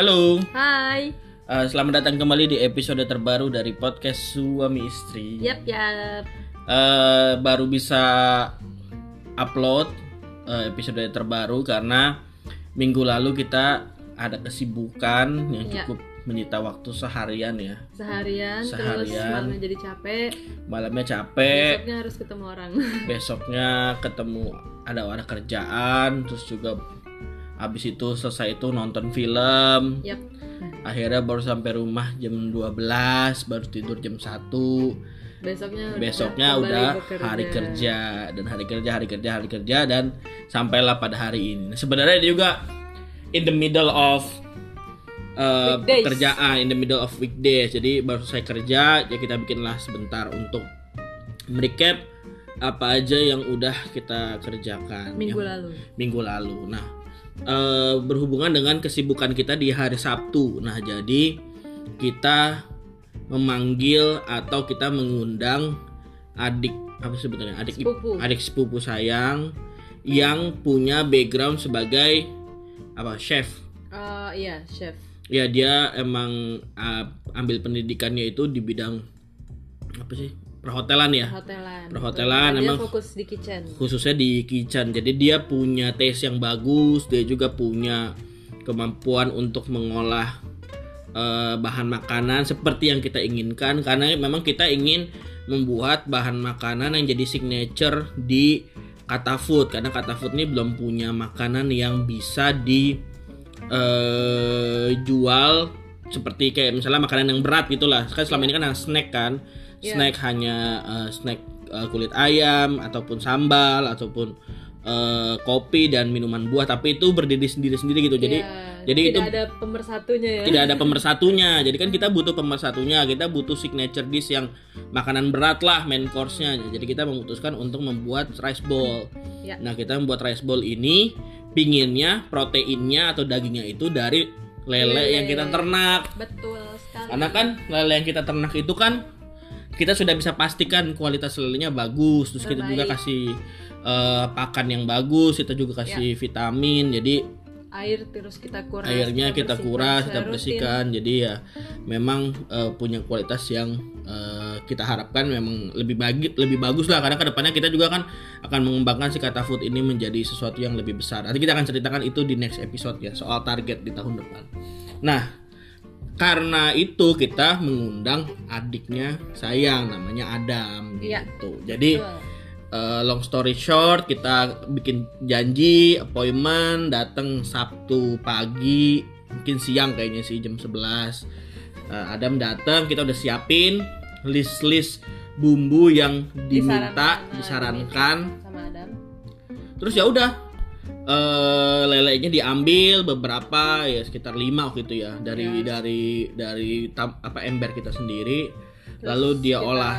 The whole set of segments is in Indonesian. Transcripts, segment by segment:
Halo, Hai. uh, selamat datang kembali di episode terbaru dari podcast suami istri. Yap, yap. Uh, baru bisa upload uh, episode terbaru karena minggu lalu kita ada kesibukan yang Ya. cukup menyita waktu seharian ya. Seharian, terus Seharian. malamnya jadi capek. Malamnya capek, Besoknya harus ketemu orang. besoknya ketemu ada ada kerjaan, terus juga habis itu selesai itu nonton film. Yap. akhirnya baru sampai rumah jam 12 baru tidur jam 1 Besoknya besoknya udah bekerja. hari kerja dan hari kerja hari kerja hari kerja dan sampailah pada hari ini Nah, sebenarnya dia juga in the middle of uh, Weekdays. pekerjaan in the middle of weekdays jadi baru selesai kerja ya kita bikinlah sebentar untuk merecap apa aja yang udah kita kerjakan Minggu Yang- lalu. minggu lalu. Nah, eh, berhubungan dengan kesibukan kita di hari Sabtu. Nah, jadi kita memanggil atau kita mengundang adik apa sebetulnya adik Sepupu. adik sepupu sayang yang punya background sebagai apa chef. Eh, iya, chef. Ya dia emang eh, ambil pendidikannya itu di bidang apa sih perhotelan ya Perhotelan. Perhotelan, emang- fokus di kitchen. khususnya di kitchen. Jadi dia punya taste yang bagus, dia juga punya kemampuan untuk mengolah eh, bahan makanan seperti yang kita inginkan karena memang kita ingin membuat bahan makanan yang jadi signature di Kata Food karena Kata Food ini belum punya makanan yang bisa di eh, jual seperti kayak misalnya makanan yang berat gitulah. Kan selama ini kan snack kan. Iya. Snack hanya eh, snack eh, kulit ayam ataupun sambal ataupun eh, kopi dan minuman buah tapi itu berdiri sendiri-sendiri gitu. Jadi Iya, jadi tidak itu ada pemersatunya ya. tidak ada pemersatunya. Jadi kan kita butuh pemersatunya, kita butuh signature dish yang makanan berat lah main course-nya. Jadi kita memutuskan untuk membuat rice bowl. Ya. Nah, kita membuat rice bowl ini pinginnya proteinnya atau dagingnya itu dari lele, Lele. yang kita ternak. Betul sekali. Karena kan lele yang kita ternak itu kan kita sudah bisa pastikan kualitas lelenya bagus, terus kita juga kasih eh, pakan yang bagus, kita juga kasih vitamin. Jadi air terus kita kuras. airnya kita bersihkan kuras, kita rutin. bersihkan. Jadi ya memang eh, punya kualitas yang eh, kita harapkan memang lebih bagi lebih bagus lah karena ke depannya kita juga kan akan mengembangkan si kata food ini menjadi sesuatu yang lebih besar. Nanti kita akan ceritakan itu di next episode ya soal target di tahun depan. Nah, karena itu kita mengundang adiknya sayang namanya Adam Iya. gitu. Jadi Betul. Uh, long story short, kita bikin janji appointment datang Sabtu pagi, mungkin siang kayaknya sih jam 11. Uh, Adam datang, kita udah siapin list-list bumbu yang diminta, Disarankan, disarankan. sama Adam. Terus ya udah eh lelenya diambil beberapa ya sekitar 5 waktu itu ya dari Ya. dari dari tam- apa ember kita sendiri. Terus Lalu dia kita olah.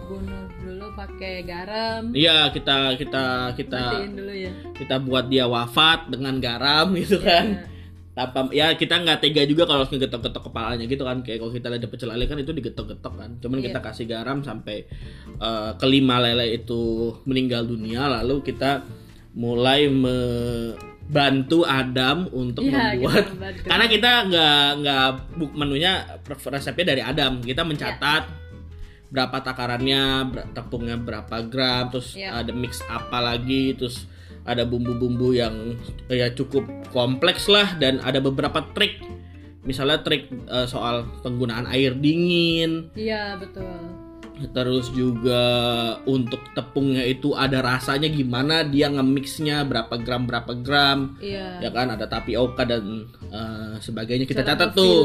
bunuh dulu pakai garam. Iya, kita kita kita Matiin dulu ya. kita buat dia wafat dengan garam gitu kan tanpa ya kita nggak tega juga kalau harus ngegetok-getok kepalanya gitu kan kayak kalau kita ada pecel lele kan itu digetok-getok kan cuman Iya. kita kasih garam sampai eh, kelima lele itu meninggal dunia lalu kita mulai membantu Adam untuk Iya, membuat kita karena kita nggak nggak buk menunya resepnya dari Adam kita mencatat berapa takarannya tepungnya berapa gram terus Iya. ada mix apa lagi terus ada bumbu-bumbu yang ya cukup kompleks lah dan ada beberapa trik misalnya trik eh, soal penggunaan air dingin Iya betul. Terus juga untuk tepungnya itu ada rasanya gimana dia nge-mixnya berapa gram berapa gram Iya. ya kan ada tapioka dan eh, sebagainya kita Cara catat tuh.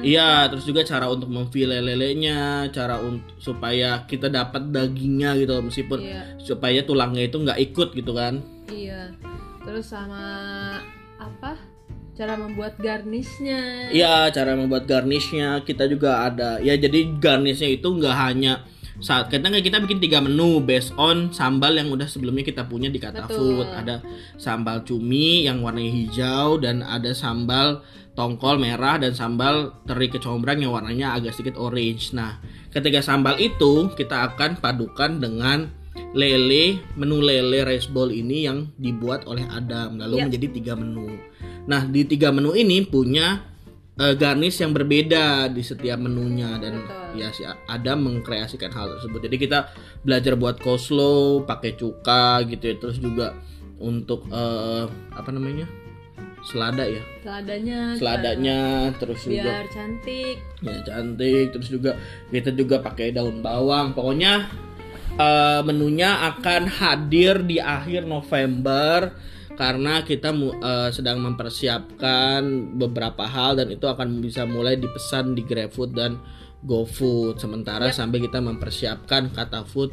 Iya, terus juga cara untuk memfile lelenya, cara untuk supaya kita dapat dagingnya gitu meskipun Iya. supaya tulangnya itu nggak ikut gitu kan. Iya. Terus sama apa? Cara membuat garnishnya. Iya, cara membuat garnishnya kita juga ada. Ya jadi garnishnya itu nggak hanya saat kita nggak kita bikin tiga menu based on sambal yang udah sebelumnya kita punya di Kata Betul. Food. Ada sambal cumi yang warnanya hijau dan ada sambal tongkol merah dan sambal teri kecombrang yang warnanya agak sedikit orange. Nah, ketiga sambal itu kita akan padukan dengan lele menu lele rice bowl ini yang dibuat oleh Adam lalu Iya. menjadi tiga menu. Nah, di tiga menu ini punya eh, garnish yang berbeda di setiap menunya dan Betul. ya si Adam mengkreasikan hal tersebut. Jadi kita belajar buat coleslaw pakai cuka gitu ya. Terus juga untuk eh, apa namanya? selada ya. Seladanya Seladanya terus juga biar cantik. ya cantik terus juga kita juga pakai daun bawang pokoknya eh, menunya akan hadir di akhir November karena kita eh, sedang mempersiapkan beberapa hal dan itu akan bisa mulai dipesan di GrabFood dan GoFood. Sementara sampai kita mempersiapkan kata food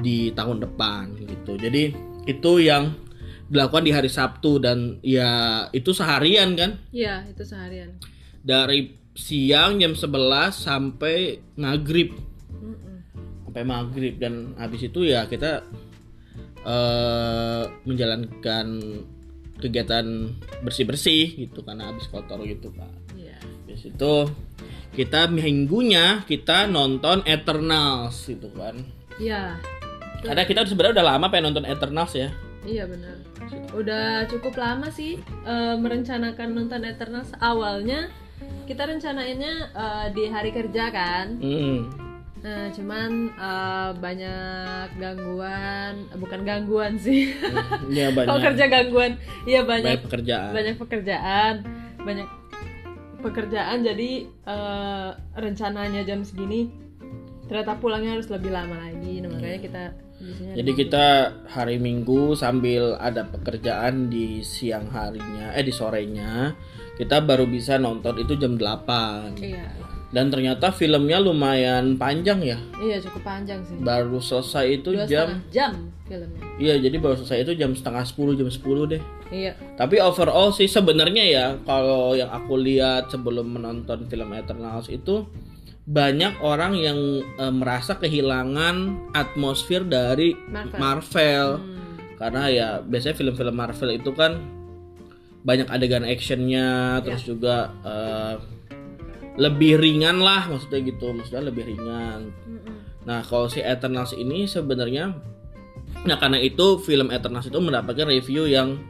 di tahun depan gitu. Jadi itu yang dilakukan di hari Sabtu dan ya itu seharian kan? Iya, itu seharian. dari siang jam 11 sampai maghrib. Mm-mm. sampai maghrib dan habis itu ya kita eh menjalankan kegiatan bersih bersih gitu karena habis kotor gitu pak Iya. habis itu kita minggunya kita nonton Eternals gitu kan Iya. karena kita sebenarnya udah lama pengen nonton Eternals ya Iya benar. Udah cukup lama sih eh, merencanakan nonton Eternals. Awalnya kita rencanainnya eh, di hari kerja kan. Hmm. Nah, cuman eh, banyak gangguan, bukan gangguan sih. ya Kalau banyak kerja gangguan, iya banyak banyak pekerjaan banyak pekerjaan, banyak pekerjaan. Jadi eh, rencananya jam segini, ternyata pulangnya harus lebih lama lagi. Nah, makanya kita biasanya Jadi kita hari Minggu sambil ada pekerjaan di siang harinya, eh di sorenya, kita baru bisa nonton itu jam 8. Iya, Dan ternyata filmnya lumayan panjang ya. iya cukup panjang sih. Baru selesai itu Dua jam jam filmnya. Iya, jadi baru selesai itu jam setengah 10, jam 10 deh. Iya, Tapi overall sih sebenarnya ya kalau yang aku lihat sebelum menonton film Eternals itu banyak orang yang eh, merasa kehilangan atmosfer dari Marvel. Marvel. Hmm, karena ya biasanya film-film Marvel itu kan banyak adegan actionnya Ya. terus juga eh, lebih ringan lah maksudnya gitu. Maksudnya lebih ringan. Mm-mm. nah kalau si Eternals ini sebenarnya nah karena itu film Eternals itu mendapatkan review yang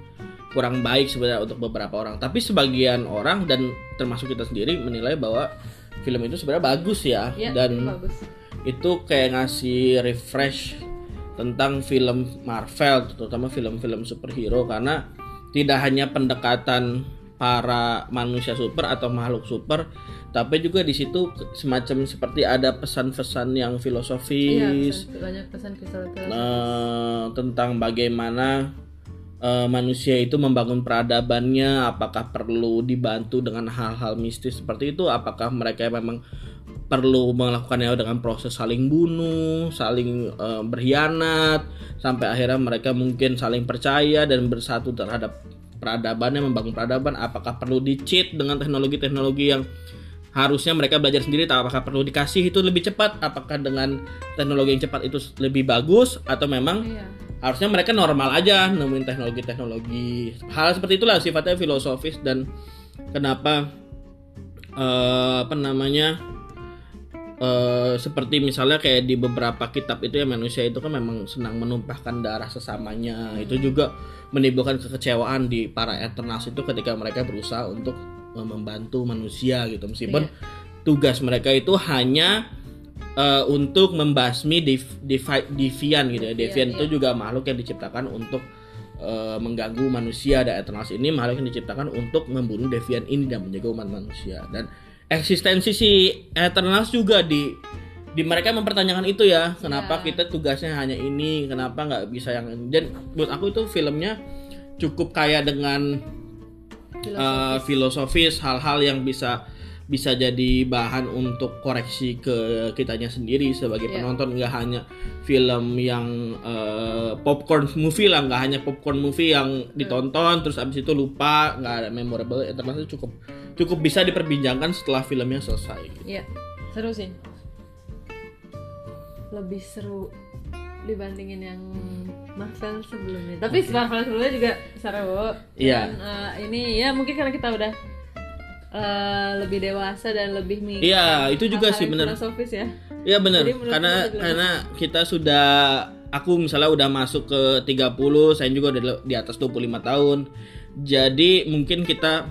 kurang baik sebenarnya untuk beberapa orang. Tapi sebagian orang dan termasuk kita sendiri menilai bahwa film itu sebenarnya bagus ya. Iya, dan bagus. itu kayak ngasih refresh tentang film Marvel terutama film-film superhero. Karena tidak hanya pendekatan para manusia super atau makhluk super tapi juga di situ semacam seperti ada pesan-pesan yang Iya, filosofis pesan- banyak pesan filosofis. eh, tentang bagaimana eh, manusia itu membangun peradabannya apakah perlu dibantu dengan hal-hal mistis seperti itu apakah mereka memang perlu melakukannya dengan proses saling bunuh saling eh, berkhianat sampai akhirnya mereka mungkin saling percaya dan bersatu terhadap peradabannya membangun peradaban apakah perlu di cheat dengan teknologi-teknologi yang harusnya mereka belajar sendiri apakah perlu dikasih itu lebih cepat apakah dengan teknologi yang cepat itu lebih bagus atau memang Iya. harusnya mereka normal aja nemuin teknologi-teknologi hal seperti itulah sifatnya filosofis dan kenapa eh, apa namanya eh, seperti misalnya kayak di beberapa kitab itu ya manusia itu kan memang senang menumpahkan darah sesamanya itu juga menimbulkan kekecewaan di para Eternals itu ketika mereka berusaha untuk eh, membantu manusia gitu. Meskipun tugas mereka itu hanya eh, untuk membasmi div- gitu ya. Devian Iya, itu juga makhluk yang diciptakan untuk eh, mengganggu manusia. Dan Eternals ini makhluk yang diciptakan untuk membunuh Devian ini dan menjaga umat manusia. Dan eksistensi si Eternals juga di di mereka mempertanyakan itu ya kenapa Iya. kita tugasnya hanya ini kenapa nggak bisa yang dan buat aku itu filmnya cukup kaya dengan uh, filosofis hal-hal yang bisa bisa jadi bahan untuk koreksi ke kitanya sendiri sebagai Iya. penonton nggak hanya film yang uh, popcorn movie lah nggak hanya popcorn movie yang ditonton terus abis itu lupa nggak ada memorable Eternals itu cukup cukup bisa diperbincangkan setelah filmnya selesai gitu. Iya, seru sih. Lebih seru dibandingin yang Marvel sebelumnya. Tapi Marvel sebelumnya juga seru. Iya. Dan, eh, ini ya mungkin karena kita udah eh, lebih dewasa dan lebih mi- Iya, itu juga sih. Filosofis ya. Iya benar, karena karena kita sudah aku misalnya udah masuk ke 30, saya juga udah di atas 25 tahun. Jadi mungkin kita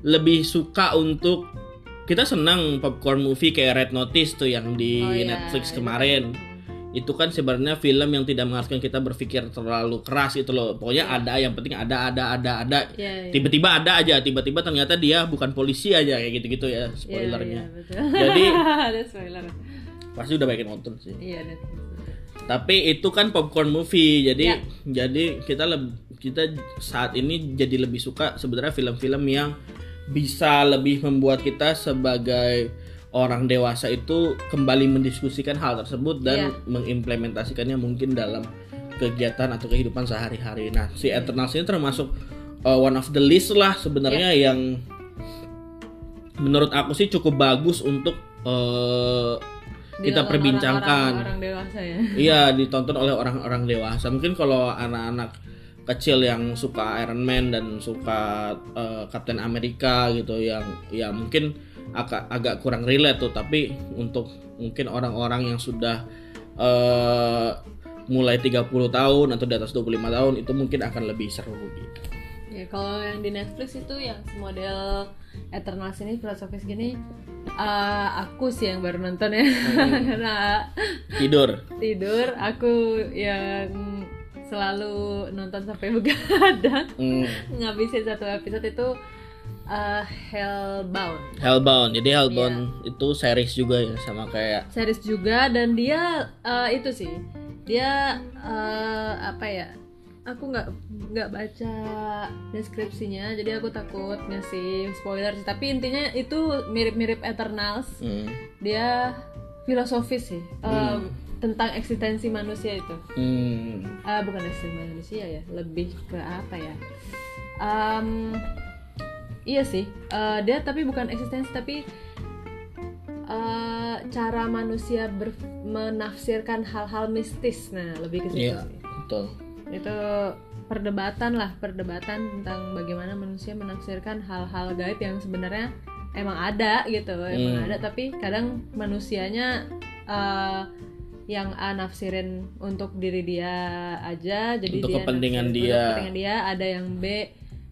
lebih suka untuk kita senang popcorn movie kayak Red Notice tuh yang di Oh, iya. Netflix Itu kemarin. Itu kan sebenarnya film yang tidak mengharuskan kita berpikir terlalu keras itu loh. Pokoknya ada yang penting ada ada ada ada. Iya, iya. Tiba-tiba ada aja, tiba-tiba ternyata dia bukan polisi aja kayak gitu-gitu ya Iya, spoilernya. iya, betul. Jadi ada spoiler. pasti udah banyak nonton sih. Iya, Netflix. Tapi itu kan popcorn movie. Jadi Ya. jadi kita leb- kita saat ini jadi lebih suka sebenarnya film-film yang bisa lebih membuat kita sebagai orang dewasa itu kembali mendiskusikan hal tersebut dan Ya. mengimplementasikannya mungkin dalam kegiatan atau kehidupan sehari-hari. Nah, si Eternals ini termasuk uh, one of the list lah sebenarnya yang menurut aku sih cukup bagus untuk uh, kita perbincangkan. dewasa ya. Iya ditonton oleh orang-orang dewasa. Mungkin kalau anak-anak kecil yang suka Iron Man dan suka eh, Captain America gitu yang ya mungkin agak agak kurang relate tuh. Tapi untuk mungkin orang-orang yang sudah eh, mulai 30 tahun atau di atas 25 tahun itu mungkin akan lebih seru gitu. Ya kalau yang di Netflix itu yang model Eternals ini filosofis gini eh, aku sih yang baru nonton ya karena Tidur. tidur aku yang selalu nonton sampai begadang Hmm. ngabisin satu episode itu eh, Hellbound Hellbound. Jadi Hellbound itu series juga ya sama kayak series juga dan dia eh, itu sih dia eh, apa ya aku nggak nggak baca deskripsinya jadi aku takut ngasih spoiler sih. tapi intinya itu mirip-mirip Eternals hmm. dia filosofis sih eh, Hmm. Tentang eksistensi manusia itu Hmm. Ah, bukan eksistensi manusia ya lebih ke apa ya Em, iya sih eh, dia tapi bukan eksistensi tapi eh, cara manusia ber- menafsirkan hal-hal mistis nah lebih ke situ Iya, sih betul. itu perdebatan lah perdebatan tentang bagaimana manusia menafsirkan hal-hal gaib yang sebenarnya emang ada gitu emang Hmm. ada tapi kadang manusianya eh, yang A nafsirin untuk diri dia aja jadi Untuk dia kepentingan nafsirin- dia. untuk kepentingan dia ada yang B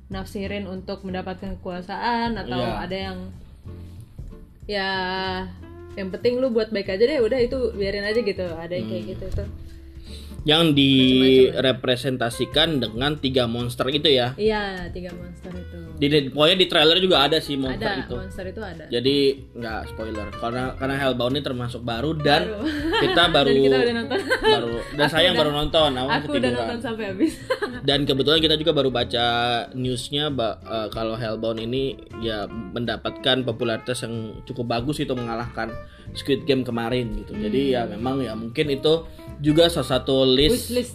nafsirin untuk mendapatkan kekuasaan atau Iya. ada yang ya yang penting lu buat baik aja deh udah itu biarin aja gitu ada yang Hmm. kayak gitu tuh yang direpresentasikan dengan tiga monster itu ya. iya tiga monster itu Di, di- pokoknya di trailer juga ada sih monster ada itu. monster itu ada Jadi nggak spoiler karena karena Hellbound ini termasuk baru dan Baru. kita baru Dan kita udah nonton. baru dan saya yang baru nonton, aku udah ketiduran. nonton sampai habis Dan kebetulan kita juga baru baca newsnya eh, kalau Hellbound ini ya mendapatkan popularitas yang cukup bagus itu mengalahkan Squid Game kemarin gitu. Jadi ya memang ya mungkin itu juga salah satu list wishlist.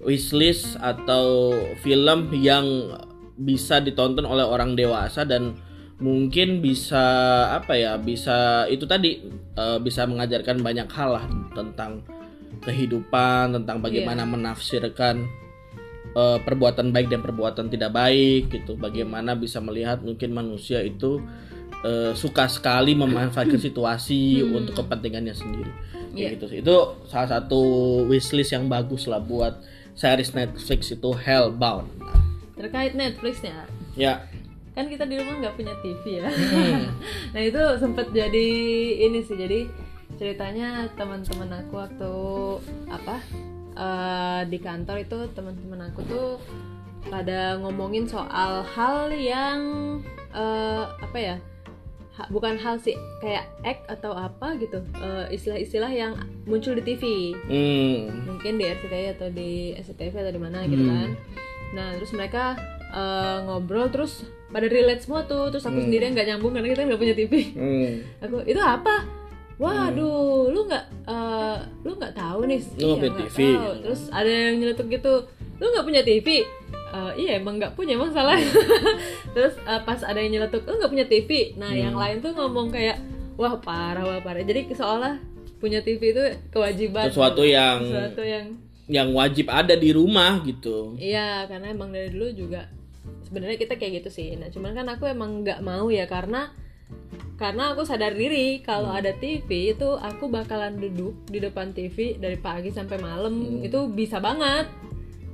wishlist atau film yang bisa ditonton oleh orang dewasa dan mungkin bisa apa ya bisa itu tadi eh, bisa mengajarkan banyak hal lah tentang kehidupan tentang bagaimana menafsirkan eh, perbuatan baik dan perbuatan tidak baik gitu. Bagaimana bisa melihat mungkin manusia itu eh, suka sekali memanfaatkan situasi untuk kepentingannya sendiri. Kayak Iya. gitu sih. Itu salah satu wishlist yang bagus lah buat series Netflix itu Hellbound. Terkait Netflixnya? Ya. Kan kita di rumah nggak punya TV ya. Hmm. nah itu sempet jadi ini sih. Jadi ceritanya teman-teman aku waktu apa eh, di kantor itu teman-teman aku tuh pada ngomongin soal hal yang eh, apa ya bukan hal sih kayak act atau apa gitu eh, istilah-istilah yang muncul di TV hmm. mungkin di RCTI atau di SCTV atau di mana gitu Hmm. kan nah terus mereka eh, ngobrol terus pada relate semua tuh terus aku Hmm. sendiri nggak nyambung karena kita nggak punya TV Hmm. aku itu apa waduh lu nggak eh, lu nggak tahu nih Lu nggak TV. tahu. terus ada yang nyeletuk gitu lu nggak punya TV Eh, iya emang nggak punya emang salah terus eh, pas ada yang nyeletuk nggak punya TV nah yang Hmm. lain tuh ngomong kayak wah parah wah parah. Jadi seolah punya TV itu kewajiban. Sesuatu yang sesuatu yang yang wajib ada di rumah gitu. Iya, karena emang dari dulu juga sebenarnya kita kayak gitu sih. Nah, cuman kan aku emang nggak mau ya karena karena aku sadar diri kalau ada TV itu aku bakalan duduk di depan TV dari pagi sampai malam. Itu bisa banget.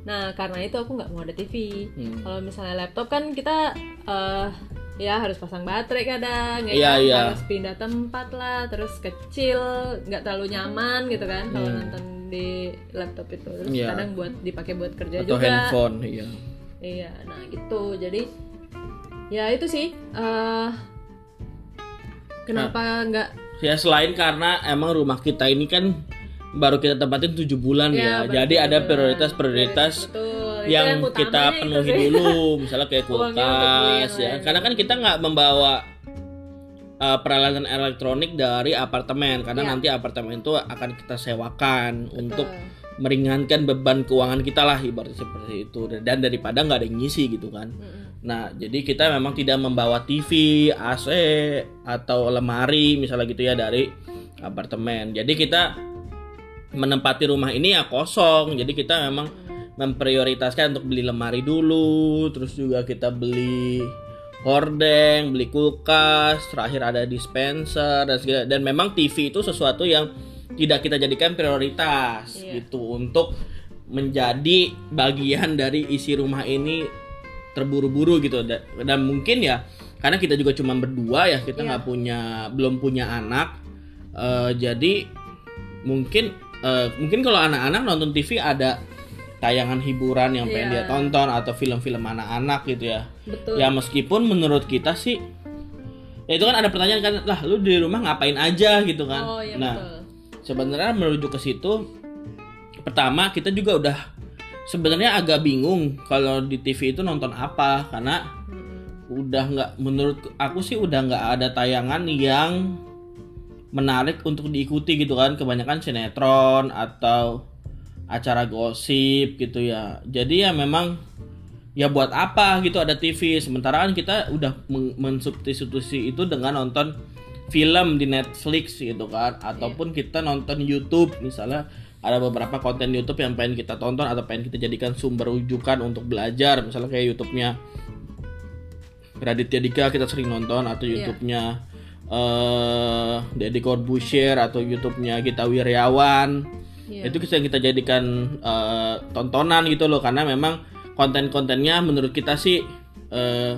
Nah karena itu aku nggak mau ada TV Hmm. kalau misalnya laptop kan kita eh, ya harus pasang baterai kadang ya Iya, kan? iya. harus pindah tempat lah terus kecil nggak terlalu nyaman gitu kan kalau Hmm. nonton di laptop itu terus Iya. kadang buat dipakai buat kerja atau juga handphone iya Iya, nah gitu. Jadi ya itu sih. eh kenapa nggak? ya selain karena emang rumah kita ini kan baru kita tempatin tujuh bulan ya, betul, jadi ada prioritas-prioritas yang utamanya kita penuhi dulu misalnya kayak untuk kulkas yang ya lain. karena kan kita nggak membawa uh, peralatan elektronik dari apartemen karena Iya. nanti apartemen itu akan kita sewakan untuk Betul. meringankan beban keuangan kita lah ibaratnya seperti itu dan daripada nggak ada yang ngisi gitu kan Mm-mm. Nah, jadi kita memang tidak membawa TV, AC, atau lemari misalnya gitu ya dari apartemen. Jadi kita menempati rumah ini ya kosong. Jadi kita memang memprioritaskan untuk beli lemari dulu, terus juga kita beli hordeng, beli kulkas, terakhir ada dispenser dan segala. Dan memang TV itu sesuatu yang tidak kita jadikan prioritas Iya. gitu untuk menjadi bagian dari isi rumah ini terburu-buru gitu dan, dan mungkin ya karena kita juga cuma berdua ya kita Iya. nggak punya belum punya anak Eh, jadi mungkin eh, mungkin kalau anak-anak nonton TV ada tayangan hiburan yang pengen Iya. dia tonton atau film-film anak-anak gitu ya Betul. ya meskipun menurut kita sih ya itu kan ada pertanyaan kan lah lu di rumah ngapain aja gitu kan Oh iya nah sebenarnya menuju ke situ pertama kita juga udah sebenarnya agak bingung kalau di TV itu nonton apa karena Mm-mm. udah nggak menurut aku sih udah nggak ada tayangan yang menarik untuk diikuti gitu kan. Kebanyakan sinetron atau acara gosip gitu ya. Jadi ya memang ya buat apa gitu ada TV sementara kan kita udah men- mensubstitusi itu dengan nonton film di Netflix gitu kan. Ataupun kita nonton YouTube. Misalnya ada beberapa konten YouTube yang pengen kita tonton atau pengen kita jadikan sumber rujukan untuk belajar. Misalnya kayak YouTube-nya Raditya Dika kita sering nonton atau Iya. YouTube-nya eh Deddy Corbuzier atau YouTube-nya Gita Wiryawan Iya. itu bisa kita jadikan eh, tontonan gitu loh. Karena memang konten-kontennya menurut kita sih eh,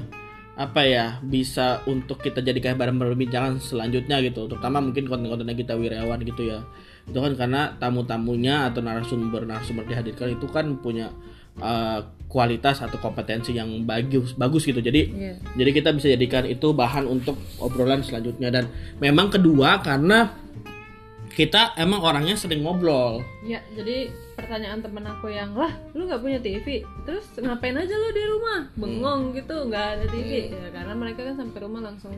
apa ya bisa untuk kita jadikan bahan perbincangan selanjutnya gitu. Terutama mungkin konten-kontennya kita Wiryawan gitu ya. Itu kan karena tamu-tamunya atau narasumber narasumber dihadirkan itu kan punya eh, kualitas atau kompetensi yang bagus bagus gitu jadi Iya. jadi kita bisa jadikan itu bahan untuk obrolan selanjutnya dan memang kedua karena kita emang orangnya sering ngobrol Ya, jadi pertanyaan temen aku yang lah, lu nggak punya TV, terus ngapain aja lu di rumah? Bengong gitu, nggak ada TV. Ya, karena mereka kan sampai rumah langsung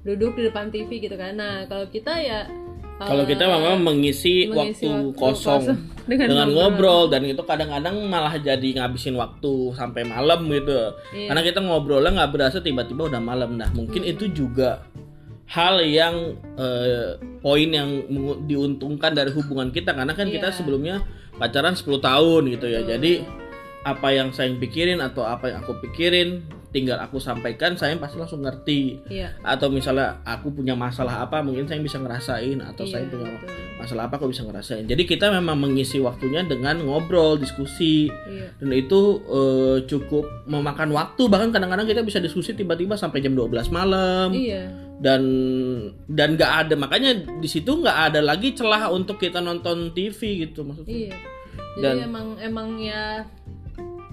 duduk di depan TV gitu kan. Nah, kalau kita ya Kalau kita memang mengisi, mengisi waktu, waktu kosong, kosong dengan dengan, ngobrol ngobrol. dan itu kadang-kadang malah jadi ngabisin waktu sampai malam gitu. Iya. Karena kita ngobrolnya nggak berasa tiba-tiba udah malam. Nah mungkin Hmm. itu juga hal yang eh, poin yang diuntungkan dari hubungan kita karena kan kita Iya. sebelumnya pacaran 10 tahun gitu ya. Betul. Jadi apa yang saya pikirin atau apa yang aku pikirin tinggal aku sampaikan saya pasti langsung ngerti Iya. atau misalnya aku punya masalah apa mungkin saya bisa ngerasain atau Iya, saya punya betul. masalah apa aku bisa ngerasain jadi kita memang mengisi waktunya dengan ngobrol diskusi Iya. dan itu eh, cukup memakan waktu bahkan kadang-kadang kita bisa diskusi tiba-tiba sampai jam 12 malam Iya. dan dan nggak ada makanya di situ nggak ada lagi celah untuk kita nonton TV gitu maksudnya Iya. Jadi Dan- emang emang ya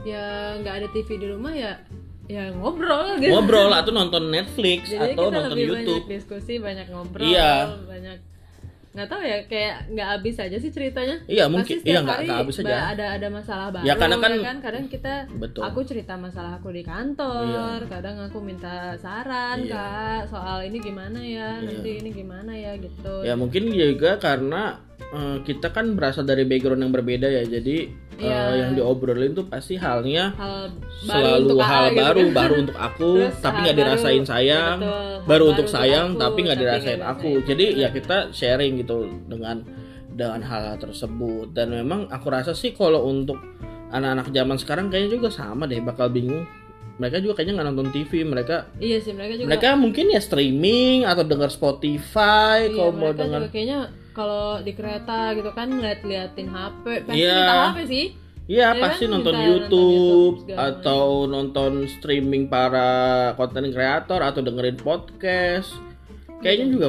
ya nggak ada TV di rumah ya ya ngobrol gitu. ngobrol atau nonton Netflix Jadi atau kita nonton lebih YouTube banyak diskusi, banyak ngobrol, Iya. banyak nggak tahu ya kayak nggak habis aja sih ceritanya. Iya, mungkin. Iya, nggak- nggak habis aja. Ada ada masalah baru. Ya, kadang kan- kadang kita betul aku cerita masalah aku di kantor, kadang aku minta saran Iya. kak soal ini gimana ya, Iya. nanti ini gimana ya gitu. ya mungkin juga karena eh, kita kan berasal dari background yang berbeda ya jadi eh, Iya. yang diobrolin tuh pasti halnya Hal selalu untuk hal gitu. baru baru untuk aku Terus tapi nggak baru- dirasain sayang ya betul, baru baru untuk sayang aku, tapi nggak tapi dirasain nggak aku. Jadi ya kita sharing gitu dengan dengan hal, -hal tersebut. Dan memang aku rasa sih kalau untuk anak-anak zaman sekarang kayaknya juga sama deh bakal bingung. Mereka juga kayaknya nggak nonton TV mereka Iya sih mereka juga. mereka mungkin ya streaming atau denger Spotify iya, kalau mau dengar kayaknya kalau di kereta gitu kan ngeliat-liatin HP, pasti Iya. minta HP sih. Iya Ya pasti kan, nonton minta nonton YouTube, YouTube atau nonton streaming para konten kreator atau dengerin podcast. Kayaknya juga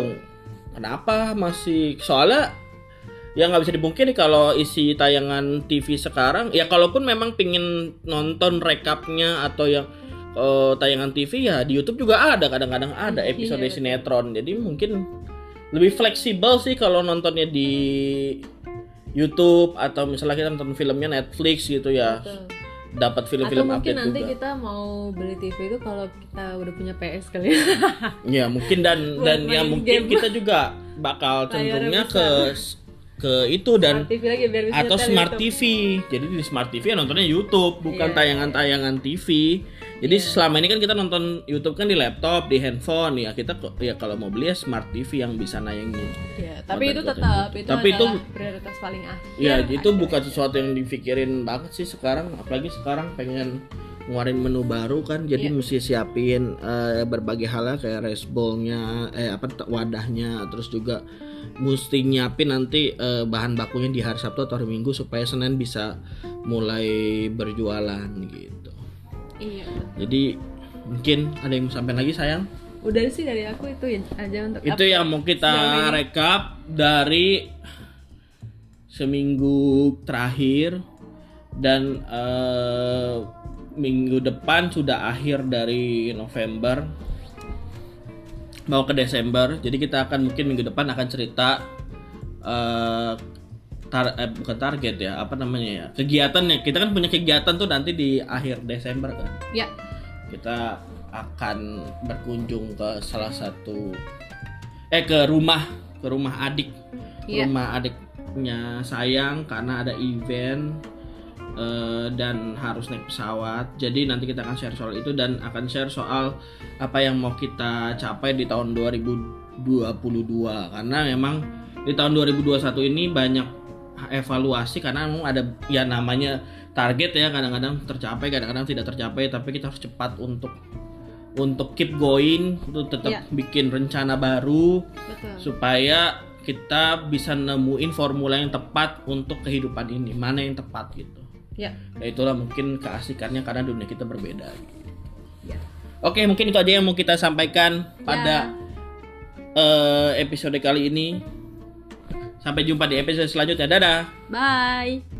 kenapa masih soalnya ya nggak bisa dipungkiri kalau isi tayangan TV sekarang ya kalaupun memang pingin nonton rekapnya atau yang eh, tayangan TV ya di YouTube juga ada kadang-kadang ada Iya, episode betul. sinetron jadi mungkin lebih fleksibel sih kalau nontonnya di YouTube atau misalnya kita nonton filmnya Netflix gitu ya Betul. dapat Atau film-film mungkin update nanti juga kita mau beli TV itu kalau kita udah punya PS kali ya. ya mungkin dan dan ya mungkin game. kita juga bakal cenderungnya ke ke itu dan Smart TV lagi biar bisa atau smart YouTube. TV. Jadi di smart TV ya nontonnya YouTube, bukan Iya. tayangan-tayangan TV. Jadi selama ini kan kita nonton YouTube kan di laptop, di handphone ya kita ya kalau mau beli ya smart TV yang bisa nayangin. Ya, tapi itu tetap itu Tapi itu- prioritas paling akhir. Ya itu akhir. bukan sesuatu yang dipikirin banget sih sekarang, apalagi sekarang pengen ngeluarin menu baru kan, jadi Iya. mesti siapin eh, berbagai hal kayak rice bowl-nya, eh apa wadahnya, terus juga mesti nyiapin nanti eh, bahan bakunya di hari Sabtu atau hari Minggu supaya Senin bisa mulai berjualan gitu. Iya. Jadi mungkin ada yang mau sampaikan lagi sayang? Udah sih dari aku itu ya aja untuk Itu yang mau kita rekap dari seminggu terakhir dan eh, minggu depan sudah akhir dari November mau ke Desember. Jadi kita akan mungkin minggu depan akan cerita eh, tar- eh, bukan target ya, apa namanya ya? Kegiatannya. Kita kan punya kegiatan tuh nanti di akhir Desember kan Ya. kita akan berkunjung ke salah satu eh ke rumah ke rumah adik Iya. rumah adiknya sayang karena ada event eh, dan harus naik pesawat jadi nanti kita akan share soal itu dan akan share soal apa yang mau kita capai di tahun 2022 karena memang di tahun 2021 ini banyak evaluasi karena memang ada ya namanya target ya kadang-kadang tercapai kadang-kadang tidak tercapai tapi kita harus cepat untuk untuk keep going untuk tetap Ya. bikin rencana baru Betul. supaya kita bisa nemuin formula yang tepat untuk kehidupan ini mana yang tepat gitu Ya. ya itulah mungkin keasikannya karena dunia kita berbeda Ya. oke mungkin itu aja yang mau kita sampaikan pada eh, episode kali ini sampai jumpa di episode selanjutnya dadah Bye.